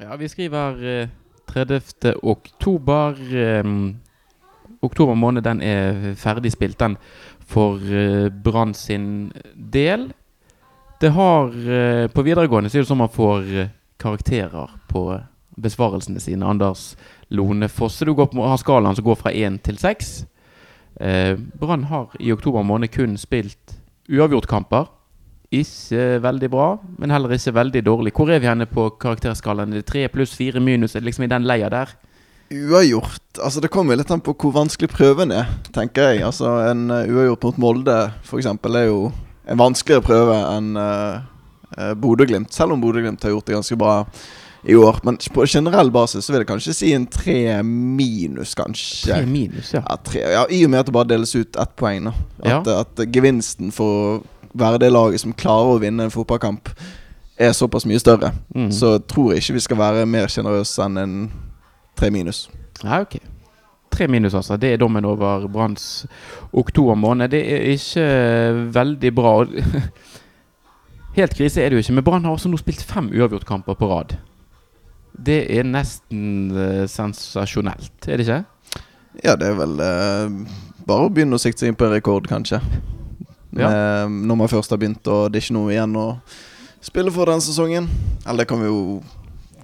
Ja, vi skriver eh, 30. oktober. Eh, oktober måned den er ferdig spilt, den for eh, Brann sin del. Det har eh, På videregående så er det sånn man får eh, karakterer på besvarelsene sine. Anders Lone Fosse. Du går på, har skalaen som går fra én til seks. Eh, Brann har i oktober måned kun spilt uavgjortkamper. Ikke veldig bra, men heller ikke veldig dårlig. Hvor er vi henne på karakterskalaen? Er det tre pluss fire minus? Er det liksom i den leia der? Uavgjort Altså Det kommer litt an på hvor vanskelig prøven er, tenker jeg. Altså En uh, uavgjort mot Molde f.eks. er jo en vanskeligere prøve enn uh, Bodø-Glimt. Selv om Bodø-Glimt har gjort det ganske bra i år. Men på generell basis så vil jeg kanskje si en tre minus, kanskje. Tre minus, ja. Ja, tre, ja I og med at det bare deles ut ett poeng. da Ja. At, at gevinsten for være det laget som klarer å vinne en fotballkamp, er såpass mye større. Mm. Så tror jeg ikke vi skal være mer sjenerøse enn en tre minus. Ja, ok. Tre minus, altså. Det er dommen over Branns oktober måned. Det er ikke veldig bra. Helt krise er det jo ikke, men Brann har også nå spilt fem uavgjortkamper på rad. Det er nesten uh, sensasjonelt, er det ikke? Ja, det er vel uh, bare å begynne å sikte seg inn på en rekord, kanskje. Ja. Med, når man først har begynt, og det er ikke noe igjen å spille for den sesongen. Eller det kan vi jo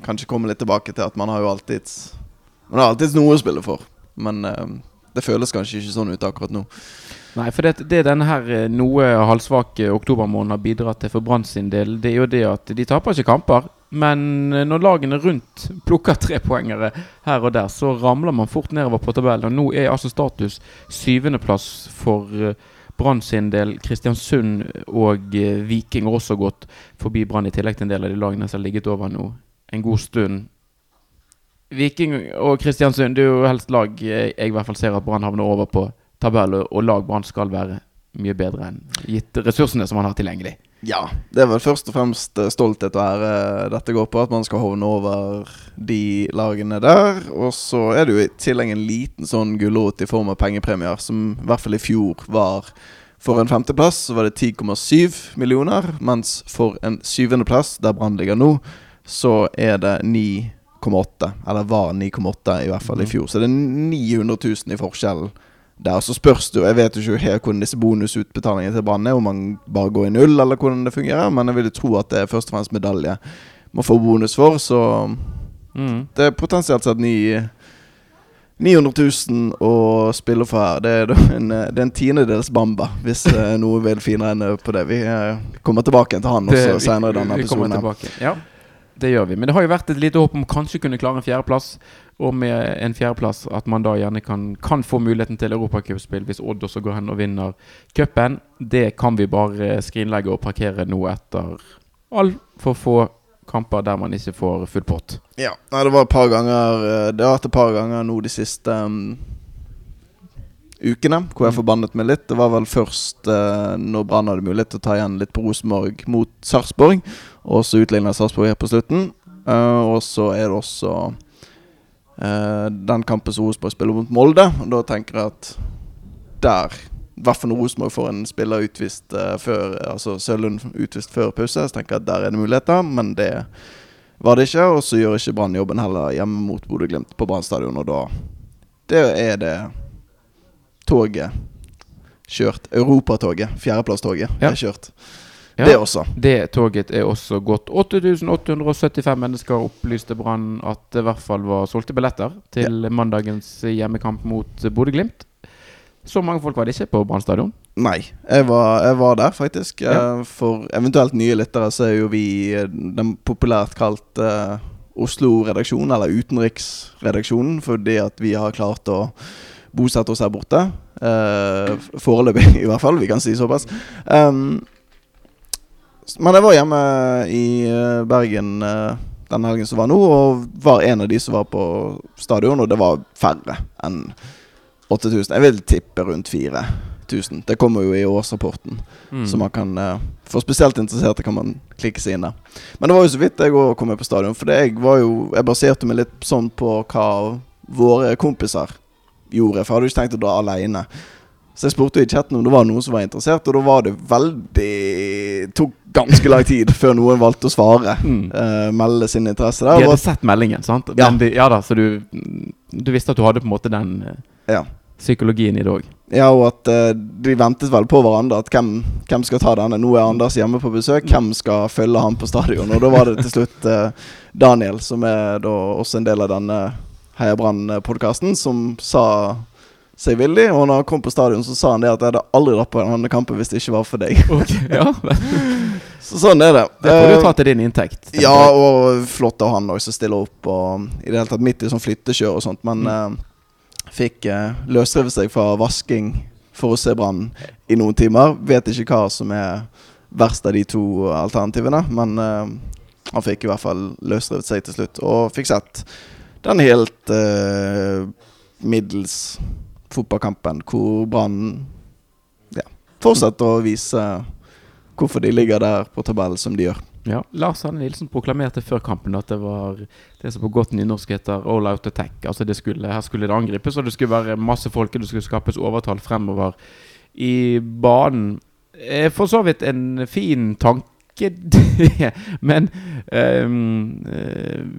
kanskje komme litt tilbake til, at man har jo alltid Man har alltid noe å spille for. Men eh, det føles kanskje ikke sånn ut akkurat nå. Nei, for det, det denne her eh, noe halvsvake oktobermåneden har bidratt til for Brann sin del, det er jo det at de taper ikke kamper. Men eh, når lagene rundt plukker trepoengere her og der, så ramler man fort nedover på tabellen. Og nå er altså status syvendeplass for eh, Brann sin del. Kristiansund og eh, Viking har også gått forbi Brann, i tillegg til en del av de lagene som har ligget over nå en god stund. Viking og Kristiansund det er jo helst lag eh, jeg i hvert fall ser at Brann havner over på tabell, og, lag Brann skal være mye bedre enn gitt ressursene som man har tilgjengelig. Ja, det er vel først og fremst eh, stolthet og ære dette går på. At man skal hovne over de lagene der. Og så er det jo i tillegg en liten sånn gulrot i form av pengepremier, som i hvert fall i fjor var For en femteplass så var det 10,7 millioner, mens for en syvendeplass, der Brann ligger nå, så er det 9,8. Eller var 9,8 i hvert fall i Mhm. fjor. Så det er 900 000 i forskjell der. Så spørs det jo Jeg vet jo ikke helt hvordan disse bonusutbetalingene til Brann er, om man bare går i null, eller hvordan det fungerer. Men jeg vil jo tro at det er først og fremst medalje man får bonus for. Så Mm. det er potensielt sett ny 900 000 å spille for her. Det er, en, det er en tiendedels Bamba, hvis eh, noe vil finregne på det. Vi eh, kommer tilbake til han også Det- senere i denne episoden. Ja, det gjør vi. Men det har jo vært et lite håp om kanskje kunne klare en fjerdeplass. Og med en fjerdeplass at man da gjerne kan, kan få muligheten til europacupspill hvis Odd også går hen og vinner cupen. Det kan vi bare skrinlegge og parkere nå etter altfor få kamper der man ikke får full pott. Ja, det var et par ganger eh, Det har vært et par ganger nå de siste um, ukene hvor jeg Mm. forbannet meg litt. Det var vel først uh, når Brann hadde mulighet til å ta igjen litt på Rosenborg mot Sarpsborg. Og så utligna Sarpsborg her på slutten. Uh, og så er det også eh, den kampen som Rosenborg spiller mot Molde. Og da tenker jeg at der i hvert fall når Rosenborg får en spiller utvist eh, før Altså Sølund utvist før pause, så tenker jeg at der er det muligheter, men det var det ikke. Og så gjør ikke Brann jobben heller hjemme mot Bodø-Glimt på Brann stadion, og da Det er det toget kjørt. Europatoget, fjerdeplasstoget, Ja. er kjørt. Ja. Det også. Det toget er også gått. 8875 mennesker opplyste Brann at det i hvert fall var solgte billetter til mandagens hjemmekamp mot Bodø-Glimt. Så mange folk var det ikke på Brann stadion. Nei, jeg var, jeg var der faktisk. Ja. Eh, For eventuelt nye lyttere så er jo vi eh, den populært kalt uh, Oslo-redaksjonen, eller utenriksredaksjonen, fordi at vi har klart å bosette oss her borte. Uh, Foreløpig, i hvert fall. Vi kan si såpass. Um, men jeg var hjemme i eh, Bergen eh, den helgen som var nå, og var en av de som var på stadion, og det var færre enn 8000. Jeg vil tippe rundt 4000. Det kommer jo i årsrapporten. Mm. Så man kan eh, For spesielt interesserte kan man klikke seg inn der. Men det var jo så vidt jeg òg kom med på stadion. For jeg var jo Jeg baserte meg litt sånn på hva våre kompiser gjorde. For jeg hadde jo ikke tenkt å dra aleine. Så jeg spurte i chatten om det var noen som var interessert, og da var det veldig Tok ganske lang tid før noen valgte å svare. Mm. Uh, melde sin interesse der. De hadde sett meldingen, sant? Ja. De, ja da, så du, du visste at du hadde på en måte den eh, ja. psykologien i det òg. ja, og at uh, de ventet vel på hverandre. At hvem, hvem skal ta denne? Nå er Anders hjemme på besøk. Hvem skal følge ham på stadion? Og da var det til slutt uh, Daniel, som er da også en del av denne Heia Brann-podkasten, som sa seg villig. Og når han kom på stadion, så sa han det at jeg hadde aldri dratt på denne kampen hvis det ikke var for deg. ja, Så sånn er det. det får du Eh, ta til din inntekt. Ja, jeg. og flott av han også stiller opp og i det hele tatt midt i sånn flyttekjør og sånt. Men Mm. eh, fikk eh, løsrevet seg fra vasking for å se Brann i noen timer. Vet ikke hva som er verst av de to alternativene, men eh, han fikk i hvert fall løsrevet seg til slutt. Og fikk sett den helt uh, middels fotballkampen hvor Brann ja, fortsetter å vise hvorfor de ligger der på tabellen som de gjør. Ja, Lars Hanne Nilsen proklamerte før kampen at det var det som på godt nynorsk heter all out attack. Altså det skulle, Her skulle det angripes, og det skulle være masse folk, det skulle skapes overtall fremover i banen. Eh, For så vidt en fin tanke, det. Men um,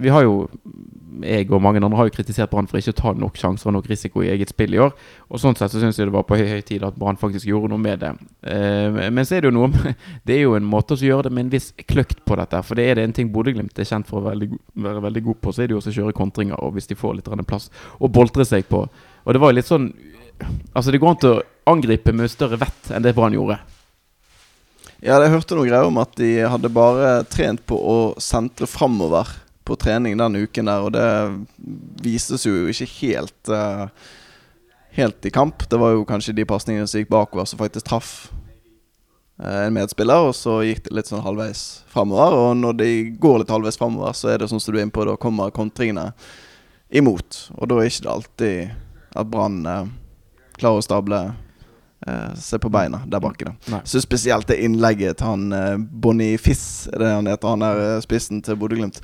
vi har jo Jeg og mange andre har jo kritisert Brann for ikke å ta nok sjanser og nok risiko i eget spill i år. Og Sånn sett så syns jeg det var på høy, høy tid at Brann faktisk gjorde noe med det. Eh, men så er det jo noe Det er jo en måte å gjøre det med en viss kløkt på dette. For det er det en ting Bodø-Glimt er kjent for å veldig, være veldig god på, så er det jo også å kjøre kontringer. Og hvis de får litt plass å boltre seg på. Og det var jo litt sånn Altså, det går an til å angripe med større vett enn det Brann gjorde. Ja, jeg hørte noe greier om at de hadde bare trent på å sentre framover på trening den uken der, og det vistes jo ikke helt uh, Helt i kamp. Det var jo kanskje de pasningene som gikk bakover, som faktisk traff uh, en medspiller, og så gikk det litt sånn halvveis framover. Og når de går litt halvveis framover, så er det sånn som du er inne på, da kommer kontringene imot. Og da er ikke det alltid at Brann uh, klarer å stable eh, seg på beina der bak. da så spesielt det innlegget til han uh, Bonifiss, er det han heter, han er eh, spissen til Bodø-Glimt.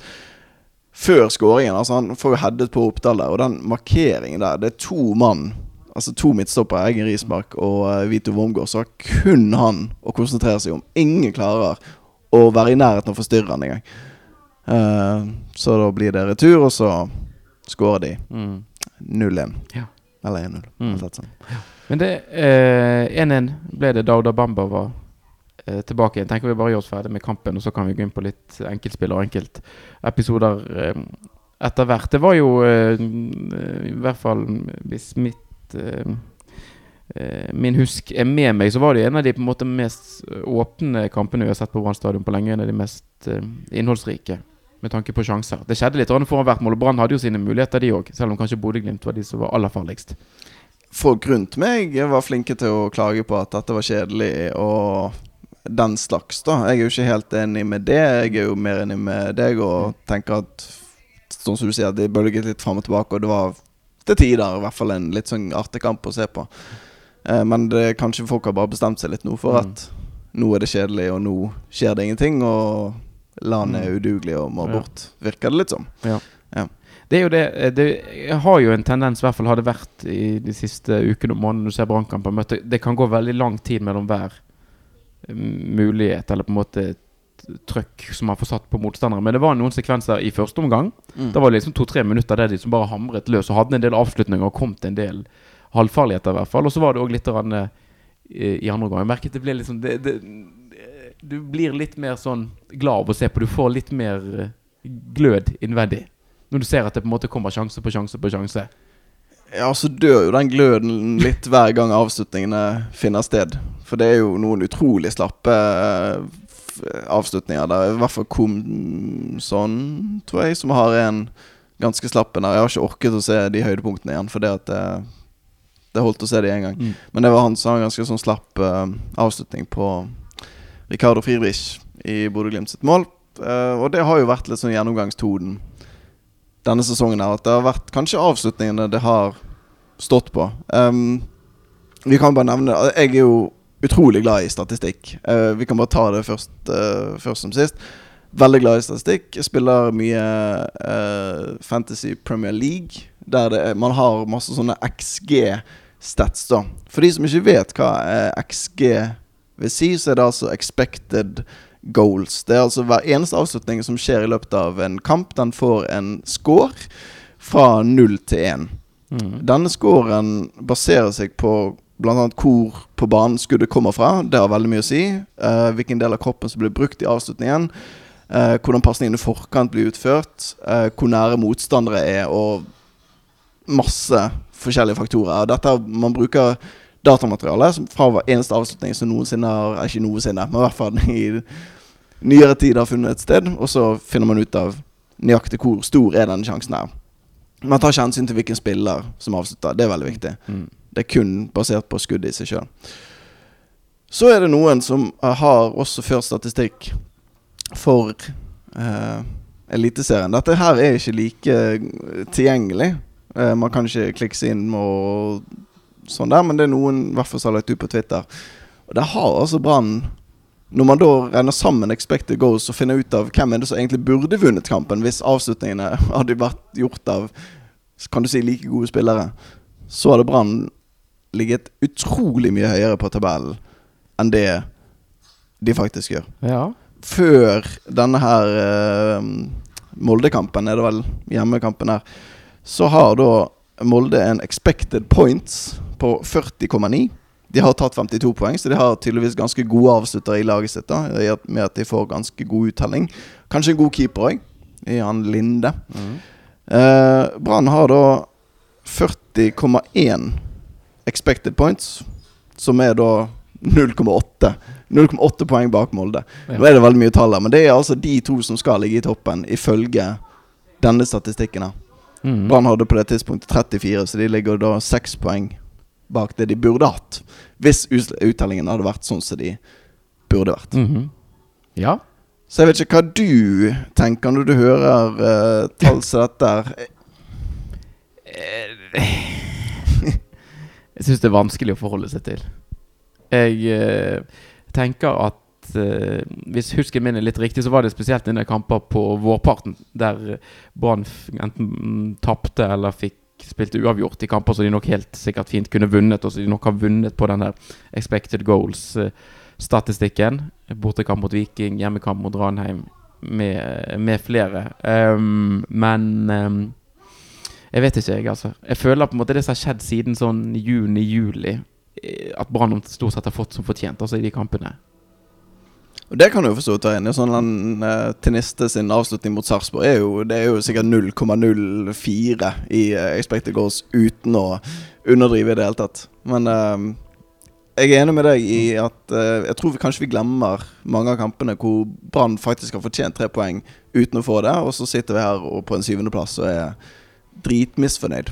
Før skåringen. altså Han får jo headet på Oppdal der, og den markeringen der Det er to mann, altså to midtstoppere, Eggen Rismark og uh, Vito Wormgård, så har kun han å konsentrere seg om. Ingen klarer å være i nærheten av å forstyrre han engang. Uh, så da blir det retur, og så skårer de Mm. 0-1. Ja. Eller 1-0. Mm. sånn. Men det eh, 1-1 ble det da Bamba var eh, tilbake igjen. Tenker vi bare gjør oss ferdig med kampen, og så kan vi gå inn på litt enkeltspill og enkeltepisoder eh, etter hvert. Det var jo eh, i hvert fall hvis mitt eh, eh, Min husk er med meg, så var det en av de på en måte mest åpne kampene vi har sett på Brann stadion på lenge. En av de mest eh, innholdsrike med tanke på sjanser. Det skjedde litt foran hvert mål, Brann hadde jo sine muligheter, de òg. Selv om kanskje Bodø-Glimt var de som var aller farligst. folk rundt meg var flinke til å klage på at dette var kjedelig og den slags, da. Jeg er jo ikke helt enig med det. Jeg er jo mer enig med deg og tenker at Sånn som du sier, de bølget litt fram og tilbake, og det var til tider i hvert fall en litt sånn artig kamp å se på. Eh, men det, kanskje folk har bare bestemt seg litt nå for Mm. at nå er det kjedelig, og nå skjer det ingenting, og landet er Mm. udugelig og må Ja. bort. Virker det litt som. Det er jo det eh, Det har jo en tendens, i hvert fall har det vært i de siste ukene og månedene du ser brannkamper, møte det, kan gå veldig lang tid mellom hver eh, mulighet, eller på en måte trøkk som man får satt på motstandere. Men det var noen sekvenser i første omgang. Da var det liksom to-tre minutter der de som bare hamret løs og hadde en del avslutninger og kom til en del halvfarligheter, i hvert fall. Og så var det òg litt eh, i, andre omgang. Jeg merket det ble sånn det, det, Du blir litt mer sånn glad av å se på. Du får litt mer eh, glød innvendig. Når du ser at det på en måte kommer sjanse på sjanse på sjanse. Ja, så dør jo den gløden litt hver gang avslutningene finner sted. For det er jo noen utrolig slappe eh, avslutninger der. I hvert fall Komson, tror jeg, som har en ganske slapp en der. Jeg har ikke orket å se de høydepunktene igjen, for det at det, det holdt å se de en gang. Men det var han som har en ganske sånn slapp eh, avslutning på Ricardo Friedrich i Bodø-Glimt sitt mål. Eh, og det har jo vært litt sånn gjennomgangstoden denne sesongen her. At det har vært kanskje avslutningene det har stått på. Um, vi kan bare nevne Jeg er jo utrolig glad i statistikk. Uh, vi kan bare ta det først, uh, først som sist. Veldig glad i statistikk. Jeg spiller mye eh, Fantasy Premier League, der er, man har masse sånne stats, da. For de som ikke vet hva er XG vil si, så er det altså expected goals. Det er altså hver eneste avslutning som skjer i løpet av en kamp, den får en score fra null til én. Mm. Denne scoren baserer seg på bl.a. hvor på banen skuddet kommer fra. Det har veldig mye å si. Uh, hvilken del av kroppen som blir brukt i avslutningen. Uh, hvordan pasningen i forkant blir utført. Uh, hvor nære motstandere er, og masse forskjellige faktorer. Dette, man bruker datamateriale som fra hver eneste avslutning som noensinne har Ikke noensinne, men i hvert fall i nyere tid har funnet et sted. Og så finner man ut av nøyaktig hvor stor er denne sjansen her. Man tar ikke hensyn til hvilken spiller som avslutter. Det er veldig viktig. Mm. Det er kun basert på skuddet i seg sjøl. Så er det noen som har også ført statistikk for eh, Eliteserien. Dette her er ikke like tilgjengelig. Eh, man kan ikke klikke seg inn og sånn der, men det er noen i hvert fall som har lagt ut på Twitter. Og der har altså Brann Når man da regner sammen expected goals og finner ut av hvem er det som egentlig burde vunnet kampen hvis avslutningene hadde vært gjort av kan du si like gode spillere, så hadde Brann ligget utrolig mye høyere på tabellen enn det de faktisk gjør. Ja. Før denne her eh, Molde-kampen, er det vel hjemmekampen her, så har da Molde en expected points på 40,9. De har tatt 52 poeng, så de har tydeligvis ganske gode avsluttere i laget sitt. da Med at de får ganske god uttelling. Kanskje en god keeper òg, i han Linde. Mm. Eh, Brann har da 40,1 expected points, som er da 0,8. 0,8 poeng bak Molde. Ja. Nå er det veldig mye tall her, men det er altså de to som skal ligge i toppen, ifølge denne statistikken. her Mm. Brann hadde på det tidspunktet 34, så de ligger da seks poeng bak det de burde hatt. Hvis uttellingen hadde vært sånn som de burde vært. Mhm. Ja. Så jeg vet ikke hva du tenker når du hører uh, tall som dette. her. Jeg syns det er vanskelig å forholde seg til. Jeg uh, tenker at uh, hvis husken min er litt riktig, så var det spesielt i del kamper på vårparten der Brann enten mm, tapte eller fikk spilte uavgjort i kamper som de nok helt sikkert fint kunne vunnet, og som de nok har vunnet på den der expected goals-statistikken. Bortekamp mot Viking, hjemmekamp mot Ranheim, med, med flere. Um, men um, jeg vet ikke, jeg, altså. Jeg føler på en måte det som har skjedd siden sånn juni-juli, eh, at Brann stort sett har fått som fortjent, altså i de kampene. Og Det kan du jo forstå ta inn. Sånn den uh, Teniste sin avslutning mot Sarpsborg er jo, det er jo sikkert 0,04 i uh, expected goals uten å underdrive i det hele tatt. Men uh, jeg er enig med deg i at uh, jeg tror vi kanskje vi glemmer mange av kampene hvor Brann faktisk har fortjent tre poeng uten å få det, og så sitter vi her og på en syvendeplass og er dritmisfornøyd.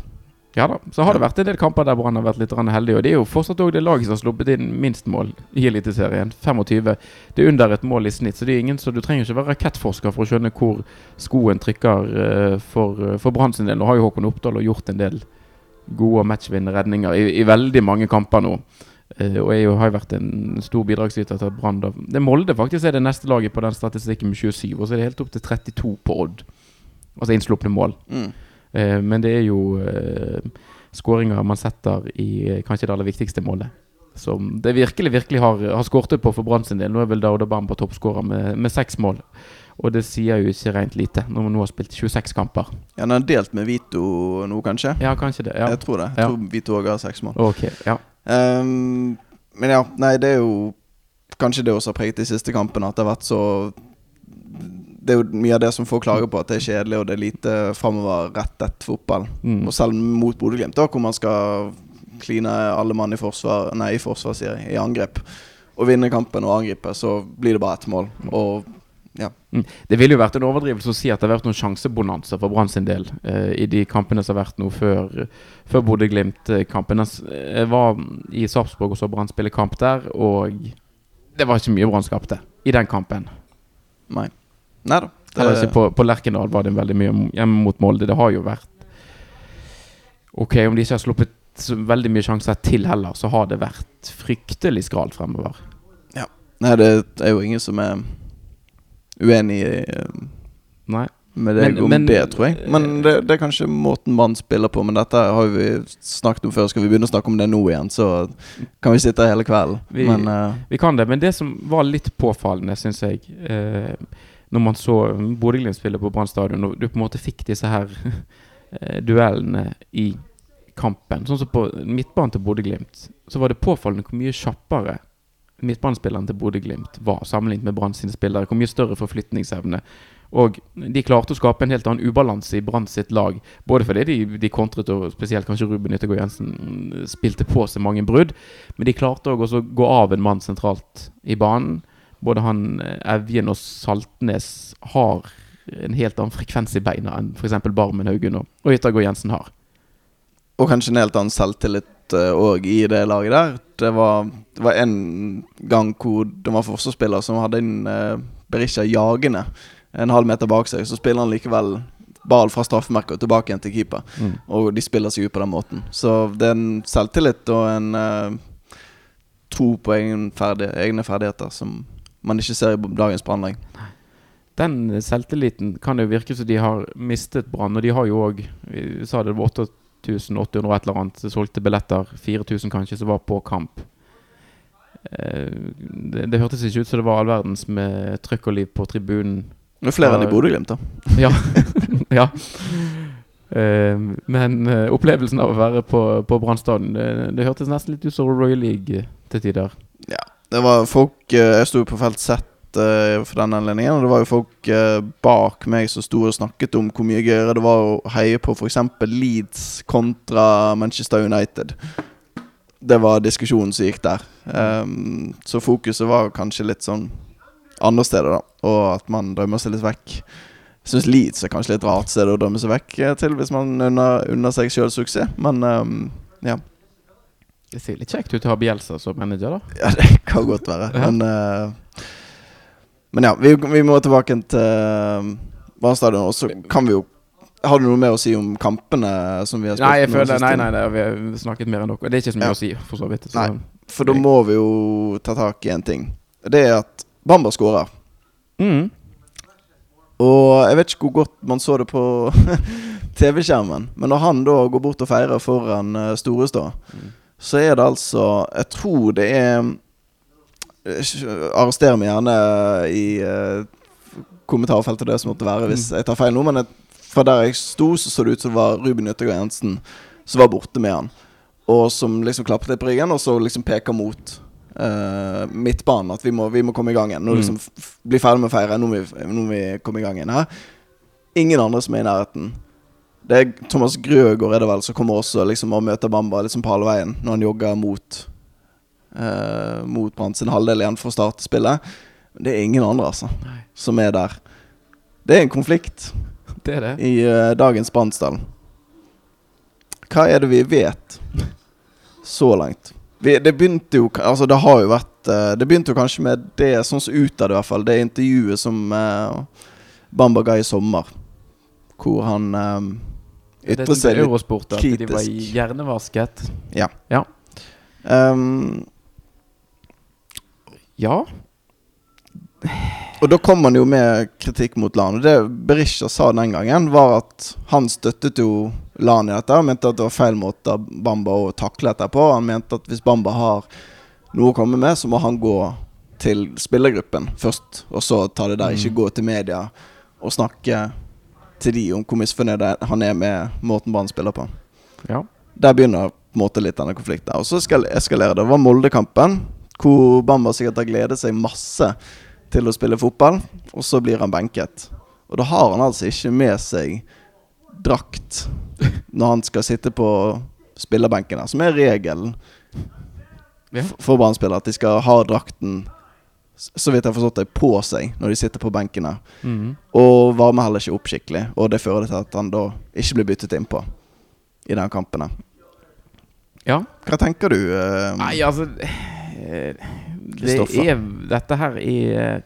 Ja da, så har det vært en del kamper der Brann har vært litt heldig, og det er jo fortsatt òg det laget som har sluppet inn minst mål i Eliteserien. 25. Det er under et mål i snitt, så det er ingen så du trenger ikke være rakettforsker for å skjønne hvor skoen trykker eh, for, uh, for Brann sin del. Nå har jo Håkon Oppdal gjort en del gode og i, i veldig mange kamper nå. Eh, og jeg har jo vært en stor bidragsyter til Brann Det er Molde faktisk er det neste laget på den statistikken med 27, og så er det helt opp til 32 på Odd. Altså innslupne mål. Mm. Eh, men det er jo eh, skåringer man setter i eh, kanskje det aller viktigste målet. Som det virkelig virkelig har, har skåret på for Brann sin del. Nå er vel Dauda Bamba toppskårer med, med seks mål. Og det sier jo ikke rent lite, når man nå har spilt 26 kamper. Ja, Den har delt med Vito nå, kanskje? Ja, kanskje det. Ja. Jeg tror det. Jeg tror Vito òg har seks mål. Okay, ja. Um, men ja, nei, det er jo kanskje det også har preget de siste kampene, at det har vært så Det er jo mye av det som får klager på, at det er kjedelig og det er lite framoverrettet fotball. Mm. Og selv mot Bodø-Glimt, hvor man skal kline alle mann i forsvar Nei, i forsvar, sier jeg, i angrep. Og vinne kampen og angripe, så blir det bare ett mål. Og Mm. Det ville jo vært en overdrivelse å si at det har vært noen sjansebonanza for Brann sin del eh, i de kampene som har vært nå før, før Bodø-Glimt-kampen. Jeg var i Sarpsborg og så Brann spille kamp der, og det var ikke mye Brann skapte i den kampen. nei. Nei da. Det... på, på Lerkendal var det veldig mye hjemme mot Molde. Det har jo vært Ok, om de ikke har sluppet veldig mye sjanser til heller, så har det vært fryktelig skralt fremover. Nei, det er jo ingen som er uenig i eh, Nei. med deg Men- om men- det, tror jeg. Men det, det er kanskje måten man spiller på. Men dette har vi snakket om før. Skal vi begynne å snakke om det nå igjen, så kan vi sitte her hele kvelden. Vi- Men eh, Vi kan det, men det som var litt påfallende, syns jeg, eh, når man så Bodø-Glimt spille på Brann stadion, og du på en måte fikk disse her eh, duellene i kampen Sånn som på midtbanen til Bodø-Glimt, så var det påfallende hvor mye kjappere midtbanespilleren til Bodø-Glimt var sammenlignet med Brann sine spillere. Hvor mye større forflytningsevne. Og de klarte å skape en helt annen ubalanse i Brann sitt lag. Både fordi de, de kontret, og spesielt kanskje Ruben Yttergård Jensen mm, spilte på seg mange brudd. Men de klarte òg å gå av en mann sentralt i banen. Både han eh, Evjen og Saltnes har en helt annen frekvens i beina enn f.eks. Barmen Haugen og, og Yttergård Jensen har. Og kanskje en helt annen selvtillit òg i det laget der. Det var, det var en gang hvor det var forsvarsspiller som hadde en uh, Berisha jagende en halv meter bak seg. Så spiller han likevel ball fra straffemerket og tilbake igjen til keeper. Mm. Og de spiller seg ut på den måten. Så det er en selvtillit og en eh, tro på egen ferdig, egne ferdigheter som man ikke ser i dagens brannlag. Den selvtilliten kan jo virke som de har mistet Brann. Og de har jo òg Vi sa det var 8800 og et eller annet solgte billetter. 4000 kanskje som var på kamp. Eh, Det, det hørtes ikke ut som det var all verdens med trøkk og liv på tribunen. Det er flere enn i Bodø-Glimt, da. Ja. ja. Uh, men uh, opplevelsen av å være på, på Brann stadion, det, det hørtes nesten litt ut som Royal League til tider. Det var folk eh, Jeg sto på felt Z eh, for den anledningen, og det var jo folk eh, bak meg som sto og snakket om hvor mye gøyere det var å heie på f.eks. Leeds kontra Manchester United. Det var diskusjonen som gikk der. Um, så fokuset var kanskje litt sånn andre steder, da. Og at man drømmer seg litt vekk. Jeg syns Leeds er kanskje litt rart sted å drømme seg vekk til hvis man unner seg sjøl suksess, men um, ja. Det ser litt kjekt ut å ha Bjelsa som manager, da. Ja, det kan godt være. Men, uh, men ja, vi, vi må tilbake til uh, Brann. Og så kan vi jo Har du noe mer å si om kampene som vi har spilt? Nei, jeg føler, nei, nei, nei, vi har snakket mer enn dere. Det er ikke så mye Ja. å si, for så vidt. Så. Nei. For da må vi jo ta tak i en ting. Det er at Bamba skårer. Mm. Og jeg vet ikke hvor godt man så det på TV-skjermen, men når han da går bort og feirer foran uh, Storestå, Mm. Så er det altså Jeg tror det er Arrester meg gjerne i uh, kommentarfeltet det som måtte være hvis Mm. jeg tar feil nå, men jeg, fra der jeg sto, så så det ut som det var Ruben Yttergård Jensen som var borte med han. Og som liksom klappet litt på ryggen, og så liksom peker mot uh, midtbanen. At vi må, vi må komme i gang igjen. Nå Mm. liksom f- Bli ferdig med å feire. Nå må, vi, nå må vi komme i gang igjen her. Ingen andre som er i nærheten. Det er Thomas Grøgaard er det vel som kommer også liksom og møter Bamba liksom på halvveien når han jogger mot uh, Mot Brann sin halvdel igjen for å starte spillet. Det er ingen andre, altså, Nei. som er der. Det er en konflikt Det er det. i uh, dagens Brannstall. Hva er det vi vet så langt? Vi, det begynte jo Altså, det har jo vært uh, Det begynte jo kanskje med det, sånn som ut av det, i hvert fall. Det intervjuet som uh, Bamba ga i sommer. Hvor han ble litt Eurosport, at de var kritisk. hjernevasket. um, Ja. Og da kom han jo med kritikk mot Lan. Og det Berisha sa den gangen, var at han støttet jo Lan i dette. Han mente at det var feil måte Bamba å takle dette på. Han mente at hvis Bamba har noe å komme med, så må han gå til spillergruppen først, og så ta det der. Mm. Ikke gå til media og snakke til de om hvor misfornøyd han er med måten Brann spiller på. ja. Der begynner på en måte litt denne konflikten. Og så skal eskalere det. Det var Molde-kampen, hvor Bamba sikkert har gledet seg masse til å spille fotball, og så blir han benket. Og da har han altså ikke med seg drakt når han skal sitte på spillerbenken som er regelen for Brann-spillere. At de skal ha drakten, så vidt jeg har forstått det, på seg når de sitter på benkene. Mm. Og varmer heller ikke opp skikkelig. Og det fører til at han da ikke blir byttet inn på i den kampen. ja. Hva tenker du? Uh, Nei, altså eh, Det er Dette her er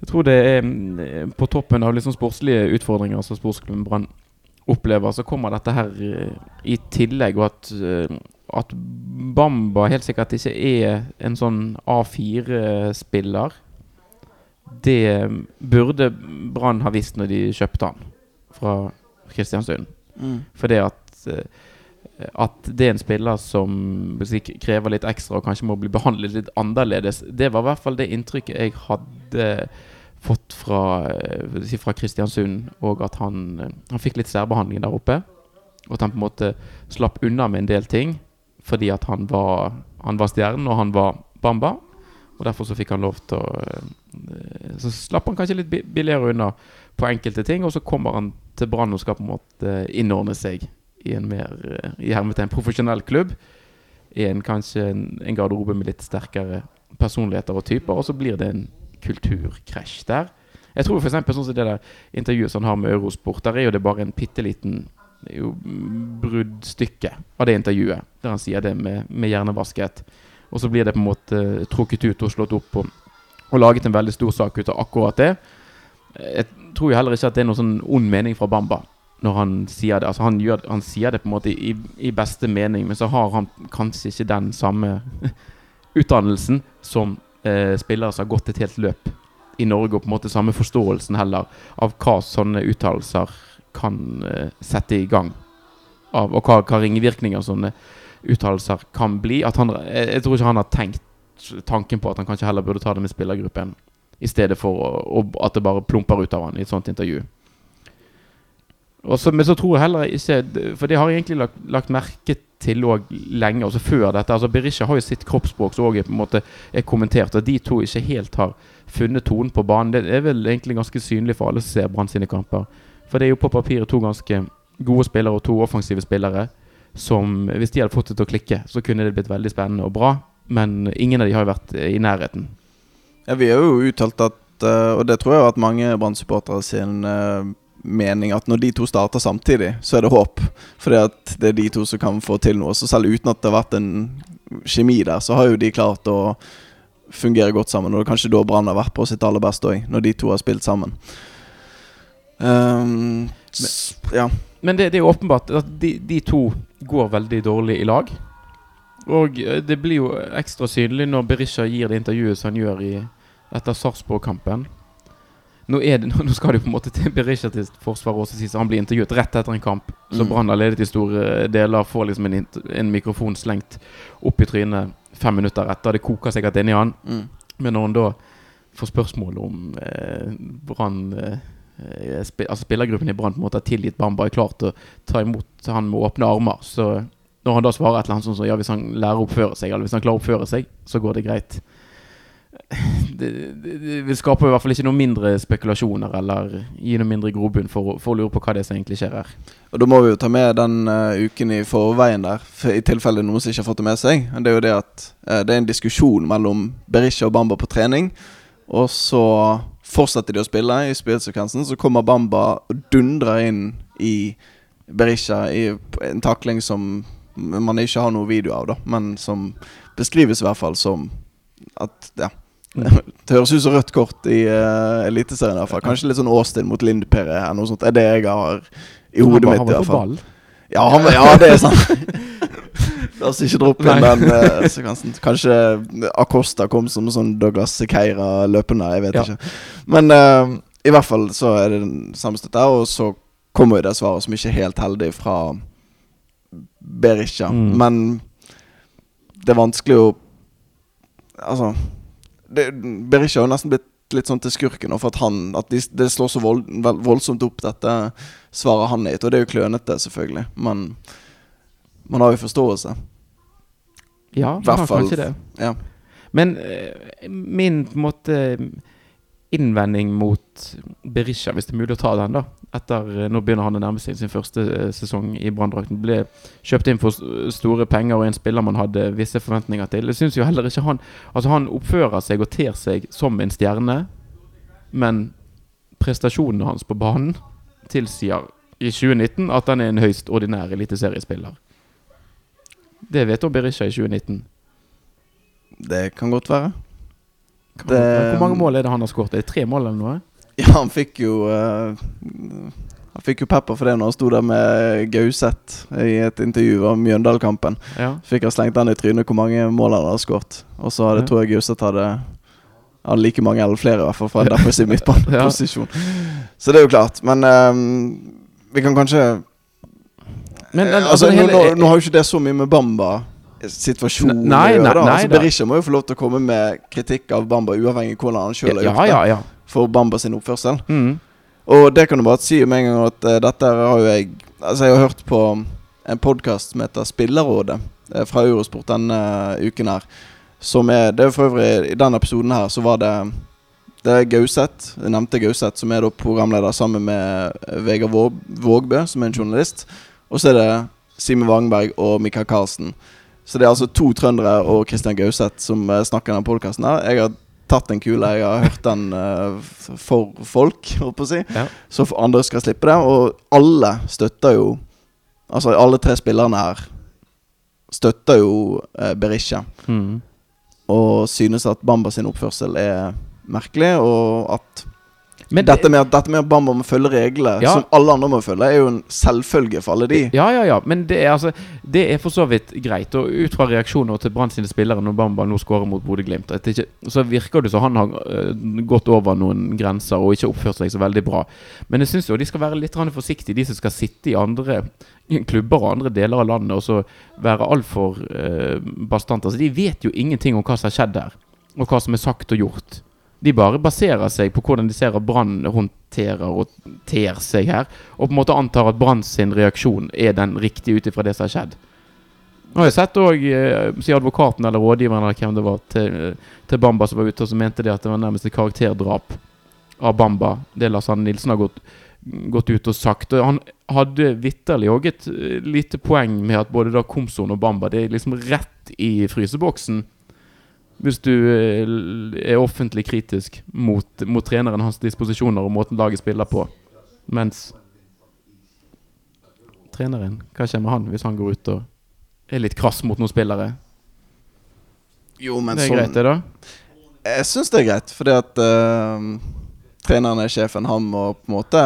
Jeg tror det er mm, på toppen av liksom sportslige utfordringer som sportsklubben Brann opplever, så kommer dette her eh, i tillegg, og at, eh, at Bamba helt sikkert ikke er en sånn A4-spiller. Det burde Brann ha visst når de kjøpte han fra Kristiansund. Mm. For det at eh, At det er en spiller som krever litt ekstra og kanskje må bli behandlet litt annerledes, det var i hvert fall det inntrykket jeg hadde fått fra, eh, fra Kristiansund. Og at han, eh, han fikk litt særbehandling der oppe. Og at han på en måte slapp unna med en del ting fordi at han var, han var stjernen, og han var Bamba. Og derfor så fikk han lov til å eh, Så slapp han kanskje litt billigere unna på enkelte ting, og så kommer han til Brann og skal på en måte innordne seg i en mer eh, i hermetegn profesjonell klubb. I en kanskje en, en garderobe med litt sterkere personligheter og typer, og så blir det en kulturkrasj der. Jeg tror eksempel sånn som det der intervjuet som han har med Eurosport, der er jo det bare en bitte liten jo bruddstykket av det intervjuet, der han sier det med, med hjernevasket. Og så blir det på en måte trukket ut og slått opp og, og laget en veldig stor sak ut av akkurat det. Jeg tror jo heller ikke at det er noen sånn ond mening fra Bamba når han sier det. Altså han, gjør, han sier det på en måte i, i beste mening, men så har han kanskje ikke den samme utdannelsen som eh, spillere som har gått et helt løp i Norge, og på en måte samme forståelsen heller av hva sånne uttalelser kan eh, sette i gang. Av, og hva, hva ringvirkninger sånne uttalelser kan bli. Han, jeg, jeg tror ikke han har tenkt tanken på at han kanskje heller burde ta det med spillergruppen, i stedet for å, å, at det bare plumper ut av han i et sånt intervju. Og så, men så tror jeg heller ikke For det har jeg egentlig lagt, lagt merke til òg lenge, også før dette. altså Berisha har jo sitt kroppsspråk som òg er kommentert, og de to ikke helt har funnet tonen på banen. Det er vel egentlig ganske synlig for alle som ser Brann sine kamper. For det er jo på papiret to ganske gode spillere og to offensive spillere som, hvis de hadde fått det til å klikke, så kunne det blitt veldig spennende og bra. Men ingen av de har jo vært i nærheten. Ja, vi har jo uttalt at, eh, og det tror jeg vært mange Brann-supportere sin eh, mening, at når de to starter samtidig, så er det håp. Fordi at det er de to som kan få til noe. Så selv uten at det har vært en kjemi der, så har jo de klart å fungere godt sammen. Og det er kanskje da Brann har vært på sitt aller beste òg, når de to har spilt sammen. S- ja. Men det, det er jo åpenbart at de, de to går veldig dårlig i lag. Og eh, det blir jo ekstra synlig når Berisha gir det intervjuet som han gjør i, etter Sarpsborg-kampen. Nå, det, nå skal det jo på en måte til Berisha til forsvar også sies. Han blir intervjuet rett etter en kamp. Så Mm. Brann har ledet i store deler, får liksom en, en mikrofon slengt opp i trynet fem minutter etter. Det koker sikkert inni han. Mm. Men når han da får spørsmål om eh, Brann eh, eh, spi, altså Spillergruppen i Brann har tilgitt Bamba er klar til å ta imot han med åpne armer. Så når han da svarer et eller annet sånn som ja, hvis han lærer å oppføre seg, eller hvis han klarer å oppføre seg, så går det greit. Det, det, det vil skape i hvert fall ikke noe mindre spekulasjoner eller gi noe mindre grobunn for, for å lure på hva det er som egentlig skjer her. Og da må vi jo ta med den uh, uken i forveien der, for i tilfelle noen som ikke har fått det med seg. Det er jo det at uh, det er en diskusjon mellom Berisha og Bamba på trening. Og så fortsetter de å spille i spillsekvensen. Så kommer Bamba og dundrer inn i Berisha i en takling som man ikke har noe video av, da. Men som beskrives i hvert fall som at Ja. Det høres ut som rødt kort i uh, Eliteserien. i hvert fall Kanskje litt sånn Austin mot. Noe sånt. Er det jeg har i hodet mitt, i hvert fall. Ja, han, ja, det er sant. La oss ikke droppe inn den uh, sekvensen. Kanskje Acosta kom som sånn Douglas Sequeira løpende, jeg vet Ja. ikke. Men uh, i hvert fall så er det den sammenstøtt her og så kommer jo det svaret som ikke er helt heldig fra Berisha. Mm. Men det er vanskelig å Altså det, Berisha har jo nesten blitt litt sånn til skurken, for at han At de, det slår så vold, voldsomt opp, dette svaret han litt. Og det er jo klønete, selvfølgelig, men man har jo forståelse. Ja, man har kanskje det. Ja. Men eh, min på en måte innvending mot Berisha, hvis det er mulig å ta den, da etter, eh, Nå begynner han å nærme seg sin første eh, sesong i Branndrakten. Ble kjøpt inn for store penger og en spiller man hadde visse forventninger til. Jeg syns jo heller ikke han Altså, han oppfører seg og ter seg som en stjerne, men prestasjonene hans på banen tilsier i 2019 at han er en høyst ordinær eliteseriespiller. Det vet om Berisha i 2019. Det kan godt være. Kan Det- Hvor mange mål er det han har skåret? Er det tre mål eller noe? Ja, han fikk jo uh, Han fikk jo pepper for det når han sto der med Gauseth i et intervju om Mjøndalkampen. Ja. Fikk han slengt den i trynet hvor mange mål han hadde skåret. Og så hadde, Ja. tror jeg Gauseth hadde har like mange eller flere, i hvert fall, fra en defensiv midtbaneposisjon. Så det er jo klart. Men um, vi kan kanskje Men, Eh, altså, hele- nå, nå, nå har jo ikke det så mye med Bamba-situasjonen Nei, å gjøre. da. altså. Berisha må jo få lov til å komme med kritikk av Bamba, uavhengig av hvordan han sjøl har ja, gjort det. ja, ja. For Bamba sin oppførsel. Mm. Og det kan du bare si med en gang at uh, dette har jo jeg Altså, jeg har hørt på en podkast som heter Spillerrådet, eh, fra Eurosport denne uh, uken her. Som er Det er for øvrig I denne episoden her så var det Det er Gauseth, jeg nevnte Gauseth, som er da programleder sammen med eh, Vegard Våg- Vågbø, som er en journalist. Og så er det Simen Wangberg og Mikael Karlsen. Så det er altså to trøndere og Christian Gauseth som eh, snakker i denne podkasten. Jeg har tatt en kule, jeg har hørt den uh, for folk, holdt på å si. Ja. Så andre skal slippe det. Og alle støtter jo Altså alle tre spillerne her støtter jo uh, Berisha. Mm. Og synes at Bamba sin oppførsel er merkelig, og at dette, med dette med at Bamba må følge reglene, Ja. som alle andre må følge, er jo en selvfølge for alle de. Ja, ja, ja. Men det er, altså, det er for så vidt greit. Og ut fra reaksjoner til Brann sine spillere når Bamba nå skårer mot Bodø-Glimt, så virker det som han har uh, gått over noen grenser og ikke oppført seg så veldig bra. Men jeg syns jo de skal være litt forsiktige, de som skal sitte i andre klubber og andre deler av landet og så være altfor uh, bastante. Altså, de vet jo ingenting om hva som har skjedd der, og hva som er sagt og gjort. De bare baserer seg på hvordan de ser at Brann håndterer og ter seg her, og på en måte antar at Brann sin reaksjon er den riktige ut ifra det som har skjedd. Nå har jeg sett òg, eh, si advokaten eller rådgiveren eller hvem det var til, til Bamba som var ute og som mente det at det var nærmest et karakterdrap av Bamba. Det Lars Anne Nilsen har gått, gått ut og sagt. Og han hadde vitterlig òg et eh, lite poeng med at både da Komson og Bamba Det er liksom rett i fryseboksen. Hvis du eh, er offentlig kritisk mot, mot treneren, hans disposisjoner og måten laget spiller på. Mens treneren, hva skjer med han hvis han går ut og er litt krass mot noen spillere? Jo, men det er sånn greit, det, da? Jeg syns det er greit, fordi at uh, treneren er sjefen. Han må på en måte